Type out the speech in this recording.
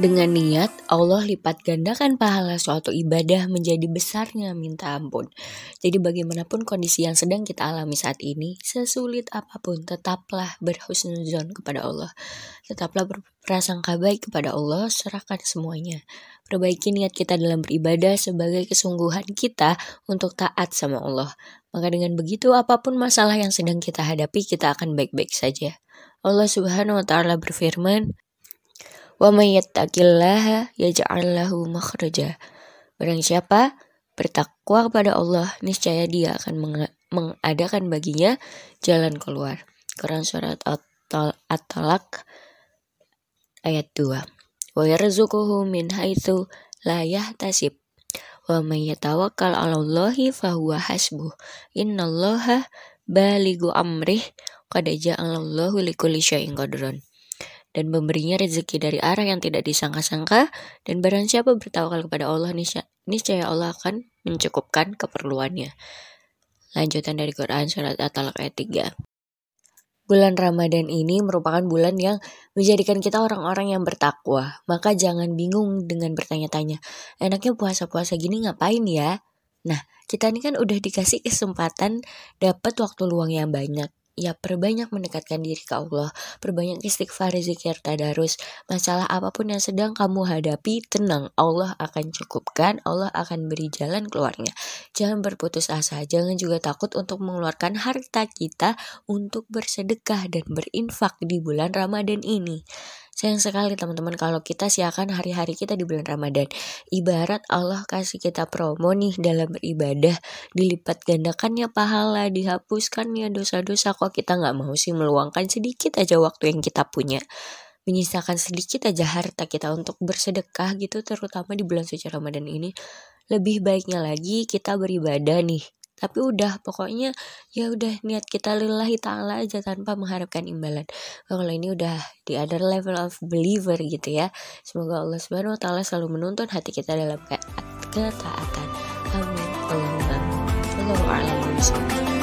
Dengan niat, Allah lipat gandakan pahala suatu ibadah menjadi besarnya minta ampun. Jadi bagaimanapun kondisi yang sedang kita alami saat ini, sesulit apa pun, tetaplah berhusnuzon kepada Allah. Tetaplah berprasangka baik kepada Allah, serahkan semuanya. Perbaiki niat kita dalam beribadah sebagai kesungguhan kita untuk taat sama Allah. Maka dengan begitu, apa pun masalah yang sedang kita hadapi, kita akan baik-baik saja. Allah Subhanahu wa Ta'ala berfirman, Wa may yattaqillaha yaj'al lahu makhraja. Barang siapa bertakwa kepada Allah, niscaya dia akan mengadakan baginya jalan keluar. Quran surat At-Talaq ayat 2. Wa yarzuquhu min haitsu la yahtasib. Wa may yatawakkal 'ala Allahi fahuwa hasbuh. Innallaha balighu amrih qad ja'alallahu likulli syai'in dan memberinya rezeki dari arah yang tidak disangka-sangka dan barang siapa bertawakal kepada Allah niscaya Allah akan mencukupkan keperluannya. Lanjutan dari Quran surat At-Talaq ayat 3. Bulan Ramadan ini merupakan bulan yang menjadikan kita orang-orang yang bertakwa. Maka jangan bingung dengan bertanya-tanya, enaknya puasa-puasa gini ngapain ya? Nah, kita ini kan udah dikasih kesempatan dapat waktu luang yang banyak ya perbanyak mendekatkan diri ke Allah, perbanyak istighfar, zikir, tadarus, masalah apa pun yang sedang kamu hadapi, tenang, Allah akan cukupkan, Allah akan beri jalan keluarnya. Jangan berputus asa, jangan juga takut untuk mengeluarkan harta kita untuk bersedekah dan berinfak di bulan Ramadan ini. Sayang sekali teman-teman kalau kita siakan hari-hari kita di bulan Ramadan. Ibarat Allah kasih kita promo nih dalam beribadah. Dilipat gandakannya pahala, dihapuskannya dosa-dosa. Kok kita nggak mau sih meluangkan sedikit aja waktu yang kita punya menyisakan sedikit aja harta kita untuk bersedekah gitu terutama di bulan suci Ramadan ini lebih baiknya lagi kita beribadah nih tapi udah pokoknya ya udah niat kita lillahi ta'ala aja tanpa mengharapkan imbalan. Kalau ini udah di other level of believer gitu ya. Semoga Allah subhanahu wa ta'ala selalu menuntun hati kita dalam ketaatan. Amin. Allahumma Allahu a'lam